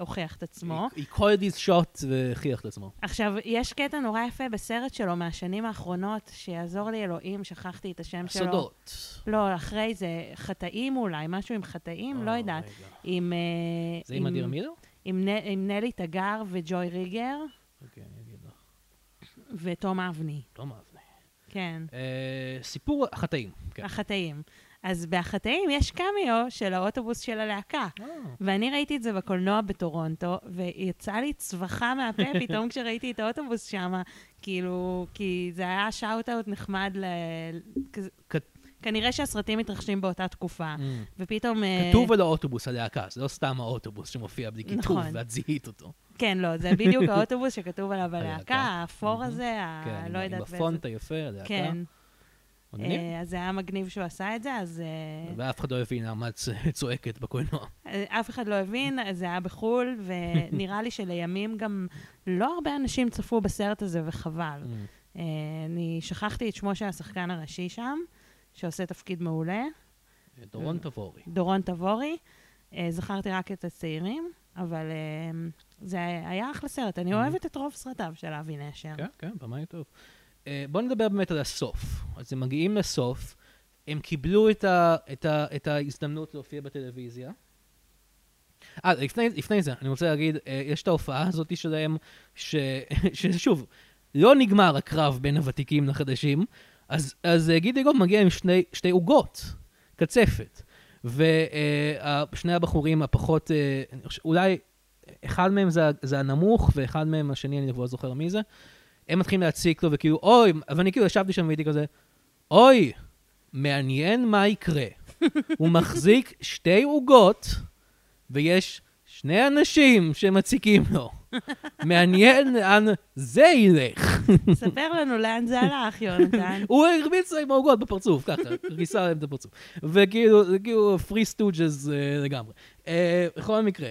הוכיח את עצמו. he called his shot והוכיח את עצמו. עכשיו, יש קטע נורא יפה בסרט שלו מהשנים האחרונות, שיעזור לי אלוהים, שכחתי את השם שלו. הסודות. לא, אחרי זה חטאים אולי, משהו עם חטאים, לא או, יודעת. עם... אה, זה עם אדיר מילר? עם, נ- עם נלי תגר וג'וי ריגר אוקיי. ותום אבני. מה זה. כן, אה, סיפור החטאים. כן. החטאים. אז בהחטאים יש קמיו של האוטובוס של הלהקה. אה, ואני ראיתי את זה בקולנוע בטורונטו, ויצא לי צווחה מהפה פתאום כשראיתי את האוטובוס שם, כאילו, כי זה היה שאוט-אאוט נחמד ל... כ- כנראה שהסרטים מתרחשים באותה תקופה, Mm. ופתאום... אה, כתוב על האוטובוס הלהקה, זה לא סתם האוטובוס שמופיע בלי כיתוב, נכון. ואת זיהית אותו. כן, לא, זה בדיוק האוטובוס שכתוב עליו הלהקה. האפור. הזה, כן, ה... עם לא ה- יודעת עם הפונט היפה, הלהקה. כן. אה, אז זה היה מגניב שהוא עשה את זה, אז אה, ואף אחד לא הבין למה את צועקת בקולנוע. אה, אף אחד לא הבין, זה היה בחו"ל, ונראה לי שלימים גם לא הרבה אנשים צפו בסרט הזה, וחבל. אני שכחתי את שמו של השחקן הראשי שם, שעושה תפקיד מעולה, דורון תבורי. דורון תבורי. זכרתי רק את הצעירים, אבל זה היה אחלה סרט. אני Mhm. אוהבת את רוב סרטיו של אבי נשר. כן, כן, במאי טוב. אה, בואו נדבר באמת על הסוף. אז הם מגיעים לסוף, הם קיבלו את, ה, את, ה, את ההזדמנות להופיע בטלוויזיה. אה, לפני, לפני זה, אני רוצה להגיד, אה, יש את ההופעה הזאת שלהם, ש, ששוב, לא נגמר הקרב בין הוותיקים לחדשים, אז, אז אה, גידי גוב מגיע עם שני, שתי עוגות, קצפת. ושני הבחורים הפחות, אולי אחד מהם זה, זה הנמוך, ואחד מהם השני, אני לא זוכר מי זה. הם מתחילים להציק לו, וכאילו, אוי, ואני כאילו ישבתי שם והייתי כזה, אוי, מעניין מה יקרה. הוא מחזיק שתי עוגות, ויש שני אנשים שמציקים לו. מעניין לאן זה ילך. ספר לנו לאן זה הלך, יונתן. הוא הרביץ עם העוגות בפרצוף, ככה, ריסה להם את הפרצוף. וכאילו, זה כאילו פרי סטוג'ז לגמרי. אה, בכל מקרה,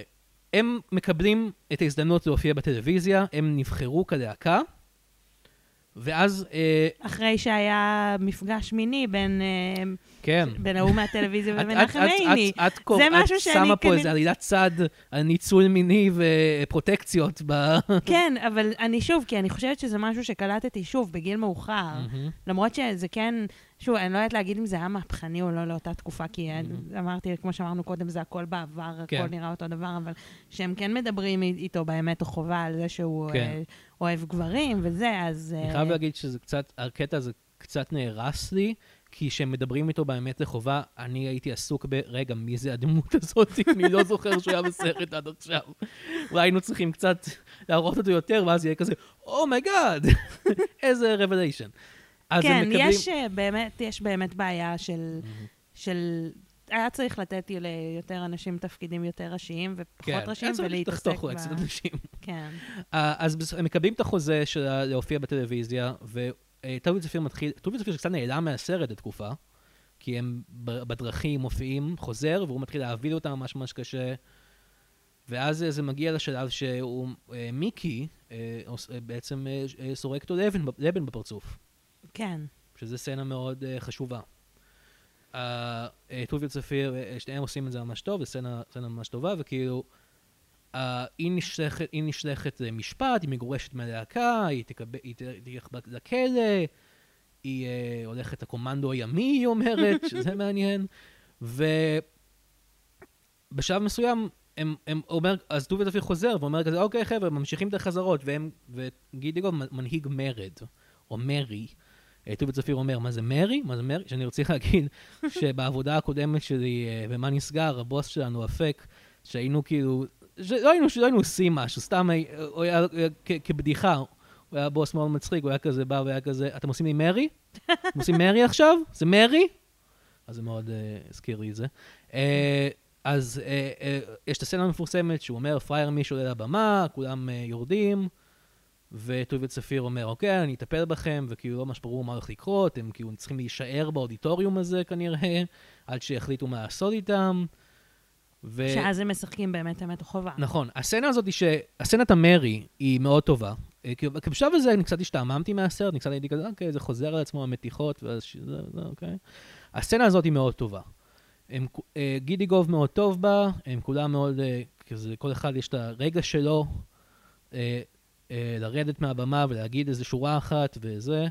הם מקבלים את ההזדמנות להופיע בטלוויזיה, הם נבחרו כלהקה, ואז, אה, אחרי שהיה מפגש מיני בין, אה, כן. בין ההוא מהטלוויזיה ומנחם עיני. את- זה משהו שאני שמה פה איזה עלילת צד על ניצול מיני ופרוטקציות ב... כן, אבל אני שוב, כי אני חושבת שזה משהו שקלטתי שוב בגיל מאוחר. למרות שזה כן שוב, אני לא יודעת להגיד אם זה היה מהפכני או לא לאותה תקופה, כי. אמרתי, כמו שאמרנו קודם, זה הכל בעבר, כן. הכל נראה אותו דבר, אבל שהם כן מדברים איתו באמת או חובה על זה שהוא כן. אה, אוהב גברים וזה, אז... אני אה, חייב להגיד שזה קצת, הקטע הזה קצת נהרס לי, כי כשהם מדברים איתו באמת לחובה, אני הייתי עסוק ב, רגע, מי זה הדמות הזאת? אני לא זוכר שהוא היה בסרט עד עכשיו. אולי היינו צריכים קצת להראות אותו יותר, ואז יהיה כזה, oh my God, איזה revelation. כן, מקבלים... יש אה, באמת, יש באמת בעיה של... של... היה צריך לתת ליותר אנשים תפקידים יותר ראשיים ופחות כן, ראשיים, היה צריך ולהתעסק לחתוך קצת אנשים. כן. אה, אז הם מקבלים את החוזה של להופיע בטלוויזיה, וטובי צפיר מתחיל, טובי צפיר שקצת נעלם מהסרט לתקופה, כי הם ב- בדרכים מופיעים, חוזר, והוא מתחיל להביא אותם ממש ממש קשה. ואז אה, זה מגיע לשלב שהוא, אה, מיקי, אה, אה, בעצם אה, אה, סורק אותו לבן, ב- לבן בפרצוף, כן. שזו סצנה מאוד אה, חשובה. אה, אה, טובי צפיר, אה, שניהם עושים את זה ממש טוב, זו סצנה, סצנה ממש טובה, וכאילו, אה, היא נשלחת, היא נשלחת למשפט, היא מגורשת מהלהקה, היא תלך לכלא, היא אה, הולכת לקומנדו הימי, היא אומרת, שזה מעניין. ובשלב מסוים, הם, הם אומר, אז טובי צפיר חוזר ואומר כזה, אוקיי חבר'ה, ממשיכים את החזרות, והם, וגידיגו מנהיג מרד, או מרי. אה, טובי צפיר אומר, מה זה מרי? מה זה מרי? שאני רוצה להגיד שבעבודה הקודמת שלי, אה, במה נסגר, הבוס שלנו, אפק, שהיינו כאילו, שלא היינו, שלא היינו עושים משהו, סתם הי- הוא היה אה, כבדיחה, הוא היה בוס מאוד מצחיק, הוא היה כזה בא והיה כזה, אתם עושים לי מרי? אתם עושים מרי עכשיו? זה מרי? אז זה מאוד אה, הזכיר לי את זה. אה, אז אה, אה, יש את הסצנה המפורסמת שהוא אומר, פרייר מי שעולה לבמה, כולם אה, יורדים, וטובי צפיר אומר, אוקיי, אני אטפל בכם, וכאילו לא ממש ברור מה הולך לקרות, הם כאילו צריכים להישאר באודיטוריום הזה כנראה, עד שיחליטו מה לעשות איתם. ו... שאז הם משחקים באמת אמת או חובה. נכון. הסצנה הזאת ש... הסצנת המרי היא מאוד טובה. אה, כי כי בשלב הזה אני קצת השתעממתי מהסרט, אני קצת הייתי כזה, אוקיי, זה חוזר על עצמו, המתיחות, ואז ש... זה, אוקיי. הסצנה הזאת היא מאוד טובה. הם, אה, גידי גוב מאוד טוב בה, הם כולם מאוד, אה, כזה, כל אחד יש את הרגע שלו לרדת מהבמה ולהגיד איזה שורה אחת וזה.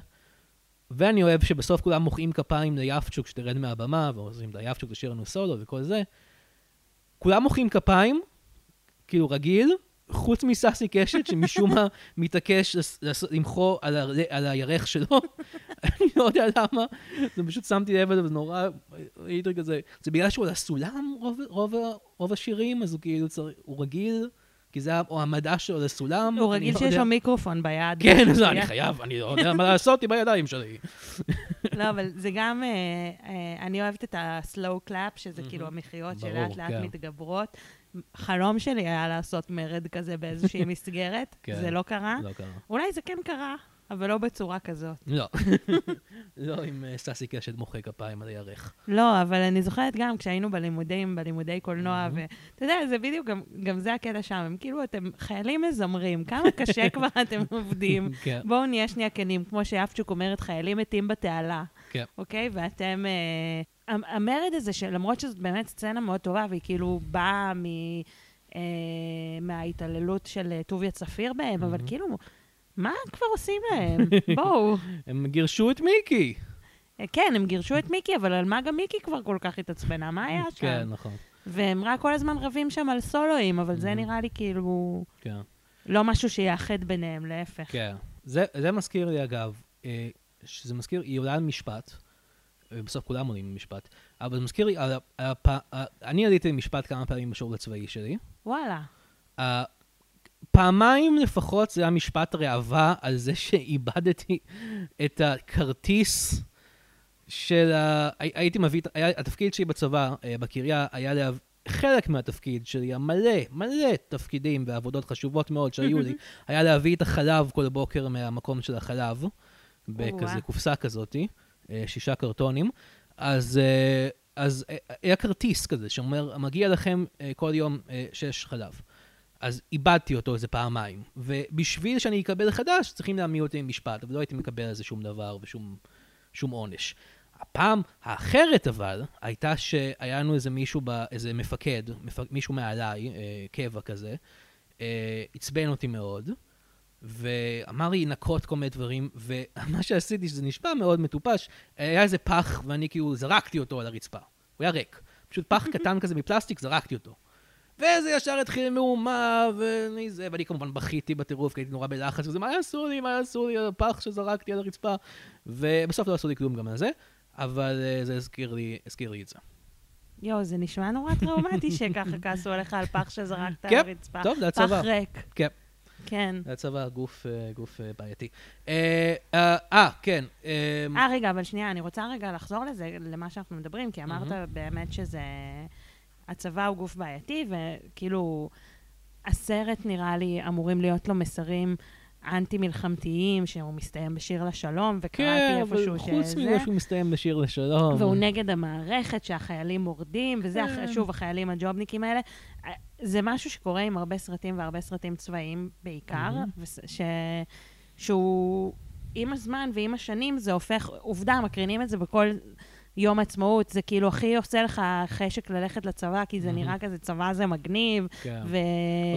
ואני אוהב שבסוף כולם מוחאים כפיים ליפצ'וק שתרד מהבמה, ועושים ליפצ'וק לשיר לנו סולו וכל זה. כולם מוחאים כפיים, כאילו רגיל, חוץ מסאסי קשת, שמשום מה מתעקש למחוא על, הר... על הירך שלו. אני לא יודע למה, זה פשוט שמתי לב לזה, זה נורא, הייתי כזה, זה בגלל שהוא על הסולם רוב, רוב, ה- רוב השירים, אז הוא כאילו צריך, הוא רגיל, כי זה או המדע שלו לסולם. הוא רגיל לא שיש. לו מיקרופון ביד. כן, אז שהוא אני חייב, אני לא יודע מה לעשות עם הידיים שלי. לא, אבל זה גם, אה, אה, אני אוהבת את ה-slow clap, שזה. כאילו המחיאות שלאט לאט כן. מתגברות. חלום שלי היה לעשות מרד כזה באיזושהי מסגרת, כן. זה לא קרה. לא קרה. אולי זה כן קרה, אבל לא בצורה כזאת. לא. לא עם אה, סאסי קשת מוחא כפיים על הירך. לא, אבל אני זוכרת גם כשהיינו בלימודים, בלימודי קולנוע. ואתה יודע, זה בדיוק, גם, גם זה הקטע שם, הם כאילו, אתם חיילים מזמרים, כמה קשה כבר אתם עובדים. כן, בואו נהיה שנייה כנים, כמו שיפצ'וק אומרת, חיילים מתים בתעלה, כן. אוקיי? ואתם... אה, המ- המרד הזה, שלמרות שזאת באמת סצנה מאוד טובה, והיא כאילו באה מ... אה, מההתעללות של אה, טוביה צפיר בהם, אבל. כאילו, מה כבר עושים להם? בואו. הם גירשו את מיקי. אה, כן, הם גירשו את מיקי, אבל על מה גם מיקי כבר כל כך התעצבנה? מה היה שם? כן, נכון. והם רק כל הזמן רבים שם על סולואים, אבל זה Mhm. נראה לי כאילו כן. לא משהו שיאחד ביניהם, להפך. כן. זה, זה מזכיר לי, אגב, אה, שזה מזכיר, היא עולה על משפט, אה, בסוף כולם עולים למשפט, אבל זה מזכיר לי, על, הפ... אני עליתי למשפט כמה פעמים בשירות הצבאי שלי. וואלה. פעמיים לפחות זה היה משפט ראווה על זה שאיבדתי את הכרטיס של ה... הי- הייתי מביא, את- היה, התפקיד שלי בצבא, אה, בקריה, היה לה... חלק מהתפקיד שלי, המלא, מלא תפקידים ועבודות חשובות מאוד שהיו לי, היה להביא את החלב כל בוקר מהמקום של החלב, בכזה. קופסה כזאתי, אה, שישה קרטונים. אז, אה, אז היה כרטיס כזה שאומר, מגיע לכם כל יום שש חלב. אז איבדתי אותו איזה פעמיים. ובשביל שאני אקבל חדש, צריכים להעמיד אותי למשפט, אבל לא הייתי מקבל על זה שום דבר ושום שום עונש. הפעם האחרת אבל, הייתה שהיה לנו איזה מישהו, ב, איזה מפקד, מפ, מישהו מעליי, אה, קבע כזה, אה, עצבן אותי מאוד, ואמר לי לנקות כל מיני דברים, ומה שעשיתי, שזה נשמע מאוד מטופש, היה איזה פח, ואני כאילו זרקתי אותו על הרצפה. הוא היה ריק. פשוט פח קטן כזה מפלסטיק, זרקתי אותו. וזה ישר התחיל מהומה, ואני זה, ואני כמובן בכיתי בטירוף, כי הייתי נורא בלחץ, וזה, מה יעשו לי, מה יעשו לי, הפח שזרקתי על הרצפה, ובסוף לא עשו לי כלום גם על זה, אבל אה, זה הזכיר לי, הזכיר לי את זה. יואו, זה נשמע נורא טראומטי שככה כעשו עליך על פח שזרקת כן, על הרצפה. טוב, זה הצבא. פח ריק. כן. כן. זה הצבא, גוף, אה, גוף אה, בעייתי. אה, כן. אה, אה, רגע, אבל שנייה, אני רוצה רגע לחזור לזה, למה שאנחנו מדברים, כי אמרת. באמת שזה... הצבא הוא גוף בעייתי, וכאילו, הסרט נראה לי אמורים להיות לו מסרים אנטי-מלחמתיים, שהוא מסתיים בשיר לשלום, וקראתי כן, איפשהו אבל חוץ שזה... מזה שהוא מסתיים בשיר לשלום. והוא נגד המערכת, שהחיילים מורדים, וזה, כן. שוב, החיילים הג'ובניקים האלה. אה, זה משהו שקורה עם הרבה סרטים, והרבה סרטים צבאיים בעיקר. וס- ש... שהוא, עם הזמן ועם השנים, זה הופך, עובדה, מקרינים את זה בכל יום עצמאות, זה כאילו הכי עושה לך חשק ללכת לצבא, כי זה מהמם. נראה כזה, צבא זה מגניב, כן. ו...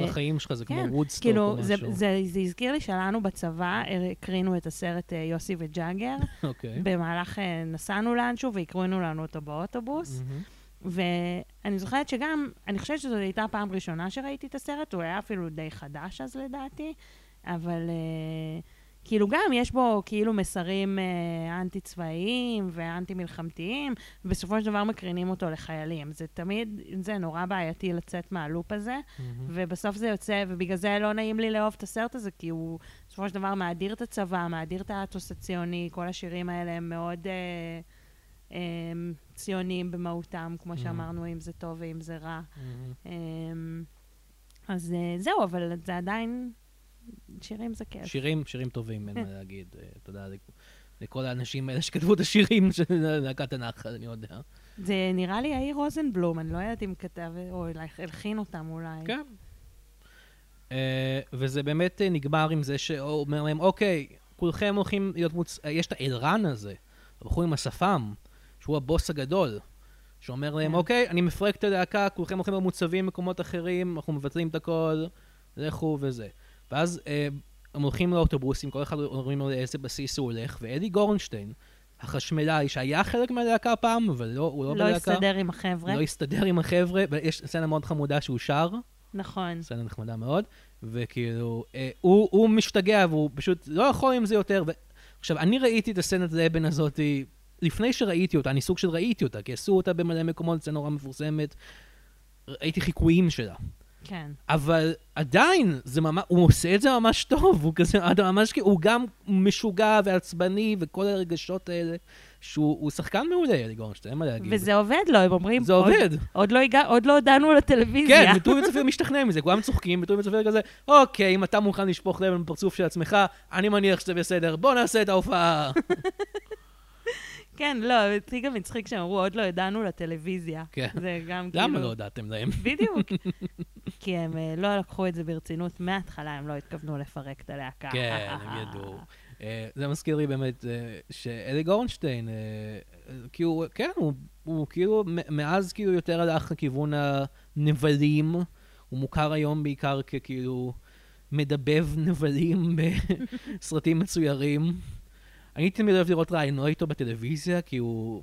כל החיים שלך זה כמו כן, וודסטוק כאילו, או זה, משהו. זה, זה הזכיר לי שלנו בצבא, הקרינו את הסרט אה, יוסי וג'אגר. אוקיי. במהלך, אה, נסענו לאנשהו והקרינו לנו אותו באוטובוס. מהמם. ואני זוכרת שגם, אני חושבת שזו הייתה הפעם ראשונה שראיתי את הסרט, הוא היה אפילו די חדש אז לדעתי, אבל uh, כאילו גם יש בו כאילו מסרים uh, אנטי-צבאיים ואנטי-מלחמתיים, ובסופו של דבר מקרינים אותו לחיילים. זה תמיד, זה נורא בעייתי לצאת מהלופ הזה, מהמם. ובסוף זה יוצא, ובגלל זה לא נעים לי לאהוב את הסרט הזה, כי הוא בסופו של דבר מאדיר את הצבא, מאדיר את האתוס הציוני, כל השירים האלה הם מאוד אה, אה, ציוניים במהותם, כמו Mhm. שאמרנו, אם זה טוב ואם זה רע. מהמם. אה, אז אה, זהו, אבל זה עדיין, שירים זה כיף. שירים, שירים טובים, אין מה להגיד. אה, תודה לכ- לכל האנשים האלה שכתבו את השירים של להקת הנחל, אני יודע. זה נראה לי יאיר רוזנבלום, אני לא יודעת אם כתב, או הלחין אותם אולי. כן. אה, וזה באמת אה, נגמר עם זה שהוא אומר להם, אוקיי, כולכם הולכים להיות מוצ... יש את האלרן הזה, הבחור עם השפם, שהוא הבוס הגדול, שאומר להם, כן. אוקיי, אני מפרק את הלהקה, כולכם הולכים להיות מוצבים במקומות אחרים, אנחנו מבטלים את הכל, לכו וזה. ואז אה, הם הולכים לאוטובוסים, כל אחד אומרים לו לאיזה בסיס הוא הולך, ואדי גורנשטיין, החשמלאי, שהיה חלק מהלהקה פעם, אבל לא, הוא לא, לא בלהקה, הסתדר עם החבר'ה. לא הסתדר עם החבר'ה, ויש סצנה מאוד חמודה שהוא שר, נכון. סצנה נחמדה מאוד, וכאילו, אה, הוא, הוא משתגע והוא פשוט לא יכול עם זה יותר. ו... עכשיו, אני ראיתי את הסצנת לאבן הזאתי לפני שראיתי אותה, אני סוג של ראיתי אותה, כי עשו אותה במלא מקומות, סצנה נורא מפורסמת. ראיתי חיקויים שלה. כן. אבל עדיין, זה ממש, הוא עושה את זה ממש טוב, הוא כזה, ממש, הוא גם משוגע ועצבני וכל הרגשות האלה, שהוא הוא שחקן מעולה, אלי גורנשטיין, אין מה להגיד. וזה עובד לו, הם אומרים... זה עוד- עובד. עוד לא הגע- עוד לא הודענו לטלוויזיה. כן, וטובי צפיר משתכנע מזה, כולם צוחקים, וטובי צפיר כזה, אוקיי, אם אתה מוכן לשפוך לב בפרצוף של עצמך, אני מניח שזה בסדר, בוא נעשה את ההופעה. כן, לא, אותי גם הצחיק שהם אמרו, עוד לא ידענו לטלוויזיה. כן. זה גם כאילו... למה לא הודעתם להם? בדיוק. כי הם אה, לא לקחו את זה ברצינות מההתחלה, הם לא התכוונו לפרק את הלהקה. כן, הם ידעו. אה, זה מזכיר לי באמת אה, שאלי גורנשטיין, כאילו, כן, הוא- הוא כאילו, מאז כאילו יותר הלך לכיוון הנבלים, הוא מוכר היום בעיקר ככאילו מדבב נבלים בסרטים מצוירים. אני תמיד אוהב לראות רעיונות איתו בטלוויזיה, כי הוא...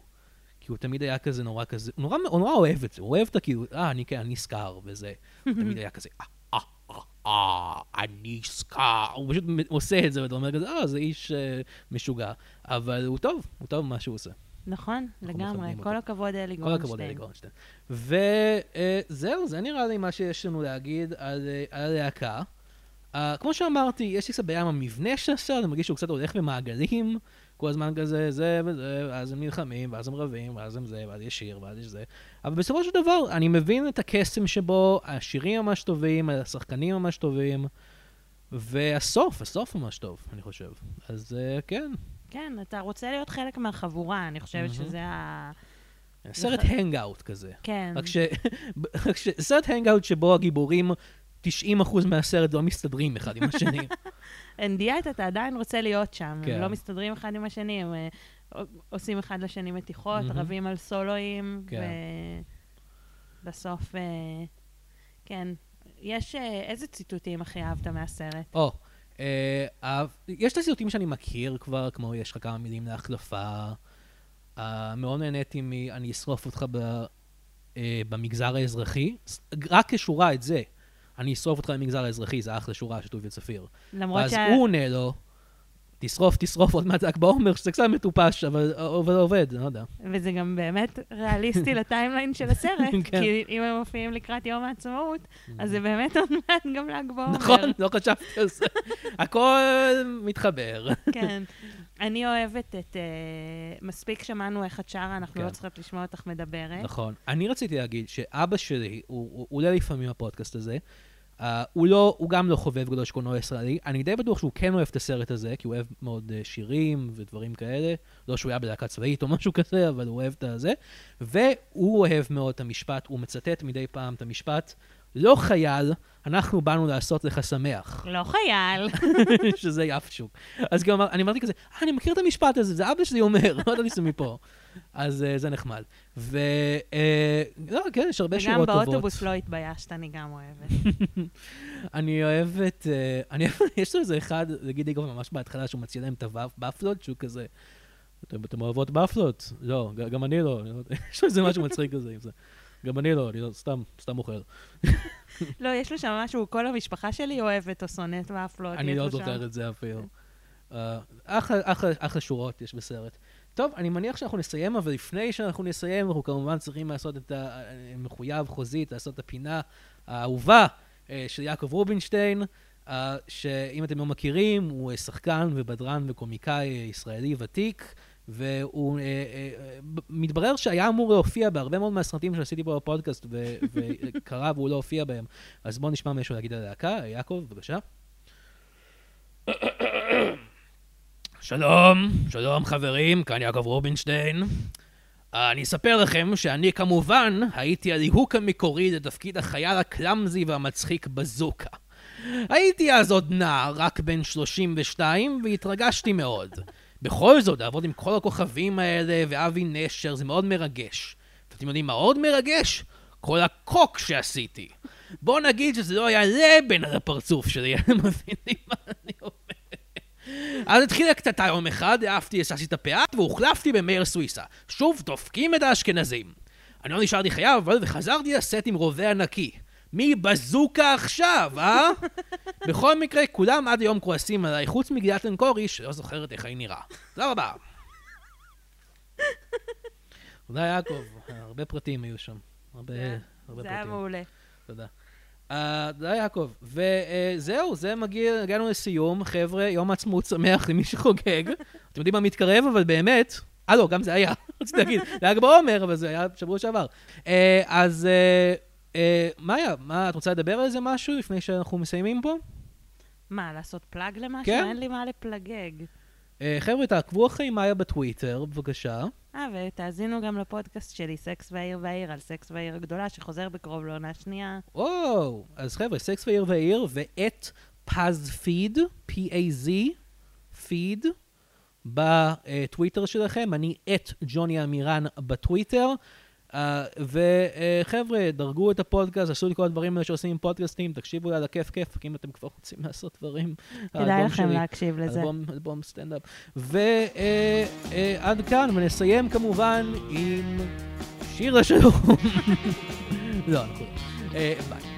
כי הוא תמיד היה כזה נורא כזה, הוא נורא, הוא נורא אוהב את זה, הוא אוהב את הכאילו, אה, אני כן, אני סקאר וזה. הוא תמיד היה כזה, אה, אה, אה, אה, אני סקאר. הוא פשוט עושה את זה, ואתה אומר כזה, אה, זה איש אה, משוגע. אבל הוא טוב, הוא טוב במה שהוא עושה. נכון, לגמרי. כל אותו. הכבוד, אלי כל גורנשטיין. הכבוד אלי גורנשטיין. וזהו, זה נראה לי מה שיש לנו להגיד על אה, על הלהקה. Uh, כמו שאמרתי, יש לי קצת בעיה עם המבנה של הסרט, אני מרגיש שהוא קצת הולך במעגלים, כל הזמן כזה, זה וזה, ואז הם נלחמים, ואז הם רבים, ואז הם זה, ואז יש שיר, ואז יש זה. אבל בסופו של דבר, אני מבין את הקסם שבו, השירים ממש טובים, השחקנים ממש טובים, והסוף, הסוף ממש טוב, אני חושב. אז uh, כן, כן, אתה רוצה להיות חלק מהחבורה, אני חושבת מהמם. שזה ה... סרט. הנגאוט כזה. כן. רק ש... סרט הנגאוט שבו הגיבורים, 90% מהסרט לא מסתדרים אחד עם השני. NDI אתה עדיין רוצה להיות שם. כן. הם לא מסתדרים אחד עם השני, הם אה, עושים אחד לשני מתיחות, מהמם. רבים על סולואים, כן. ובסוף, אה, כן. יש, אה, איזה ציטוטים הכי אהבת מהסרט? או, אה, אה, יש את הסיוטים שאני מכיר כבר, כמו יש לך כמה מילים להחלפה. אה, מאוד נהניתי מ... אני אשרוף אותך ב, אה, במגזר האזרחי. רק כשורה את זה. אני אשרוף אותך במגזר האזרחי, זה אחלה שורה של טוביה צפיר. למרות ואז שה... הוא עונה לו, תשרוף, תשרוף עוד מעט ל"ג בעומר, שזה קצת מטופש, אבל עובד, לא יודע. וזה גם באמת ריאליסטי לטיימליין של הסרט, כן. כי אם הם מופיעים לקראת יום העצמאות, אז זה באמת עוד מעט גם ל"ג בעומר. נכון, לא חשבתי על זה. הכל מתחבר. כן. אני אוהבת את... אה, מספיק שמענו איך את שרה, אנחנו כן. לא צריכות לשמוע אותך מדברת. נכון. אני רציתי להגיד שאבא שלי, הוא עולה לפעמים בפודקאסט הזה, אה, הוא לא, הוא גם לא חובב גדול של קולנוע ישראלי. אני די בטוח שהוא כן אוהב את הסרט הזה, כי הוא אוהב מאוד אה, שירים ודברים כאלה. לא שהוא היה בלהקה צבאית או משהו כזה, אבל הוא אוהב את הזה. והוא אוהב מאוד את המשפט, הוא מצטט מדי פעם את המשפט, לא חייל, אנחנו באנו לעשות לך שמח. לא חייל. שזה יפשוק. אז גם אני אמרתי כזה, אה, אני מכיר את המשפט הזה, זה אבא שלי אומר, לא ידעתי שזה מפה. אז אה, זה נחמד. ו... אה, לא, כן, יש הרבה וגם שורות טובות. באוטובוס לא התביישת, אני גם אוהבת. אני אוהבת, אה, אני אוהב, יש לו איזה אחד, נגיד איגור ממש בהתחלה, שהוא מציע להם את הוואפלות, שהוא כזה, אתם אוהבות ופלות? לא, גם אני לא. אני לא. יש לו איזה משהו מצחיק כזה עם זה. גם אני לא, אני לא, סתם, סתם אוכל. לא, יש לו שם משהו, כל המשפחה שלי אוהבת או שונאת. אני יש לא לו שם. זוכר את זה אפילו. אחלה שורות יש בסרט. טוב, אני מניח שאנחנו נסיים, אבל לפני שאנחנו נסיים, אנחנו כמובן צריכים לעשות את המחויב חוזית, לעשות את הפינה האהובה אה, של יעקב רובינשטיין, אה, שאם אתם לא מכירים, הוא אה, שחקן ובדרן וקומיקאי ישראלי ותיק. והוא, מתברר שהיה אמור להופיע בהרבה מאוד מהסרטים שעשיתי פה בפודקאסט, וקרה והוא לא הופיע בהם. אז בואו נשמע משהו להגיד על הלהקה. יעקב, בבקשה. שלום, שלום חברים, כאן יעקב רובינשטיין. אני אספר לכם שאני כמובן הייתי הליהוק המקורי לתפקיד החייל הקלאמזי והמצחיק בזוקה. הייתי אז עוד נער, רק בן 32, והתרגשתי מאוד. בכל זאת, לעבוד עם כל הכוכבים האלה ואבי נשר זה מאוד מרגש. ואתם יודעים מה עוד מרגש? כל הקוק שעשיתי. בואו נגיד שזה לא היה לבן על הפרצוף שלי, אתם מבינים מה אני אומר? אז התחילה קטטה יום אחד, העפתי, הססתי את הפאה והוחלפתי במאיר סוויסה. שוב דופקים את האשכנזים. אני לא נשארתי חייב, אבל וחזרתי לסט עם רובה ענקי. מי בזוקה עכשיו, אה? בכל מקרה, כולם עד היום כועסים עליי, חוץ מגילת לנקורי, שלא זוכרת איך היא נראה. תודה רבה. תודה, יעקב. הרבה פרטים היו שם. הרבה, הרבה זה היה פרטים. מעולה. תודה. אה, תודה, יעקב. וזהו, זה מגיע, הגענו לסיום. חבר'ה, יום עצמאות שמח למי שחוגג. אתם יודעים מה מתקרב, אבל באמת... אה, לא, גם זה היה. רציתי להגיד, זה היה בעומר, אבל זה היה בשבוע שעבר. אה, אז אה, מאיה, מה, את רוצה לדבר על איזה משהו לפני שאנחנו מסיימים פה? מה, לעשות plug למשהו? כן. אין לי מה לפלגג. אה, חבר'ה, תעקבו אחרי מאיה בטוויטר, בבקשה. אה, ותאזינו גם לפודקאסט שלי, סקס והעיר והעיר, על סקס והעיר הגדולה, שחוזר בקרוב לעונה שנייה. וואו, אז חבר'ה, סקס והעיר והעיר, ואת פז פיד, P-A-Z, פיד, בטוויטר שלכם. אני את ג'וני אמירן בטוויטר. Uh, וחבר'ה, דרגו את הפודקאסט, עשו את כל הדברים האלה שעושים עם פודקאסטים, תקשיבו על הכיף כיף, אם אתם כבר רוצים לעשות דברים. כדאי לכם להקשיב לזה. אלבום, אלבום סטנדאפ. ועד כאן, ונסיים כמובן עם שיר לשלום. לא, אנחנו לא. אה, ביי.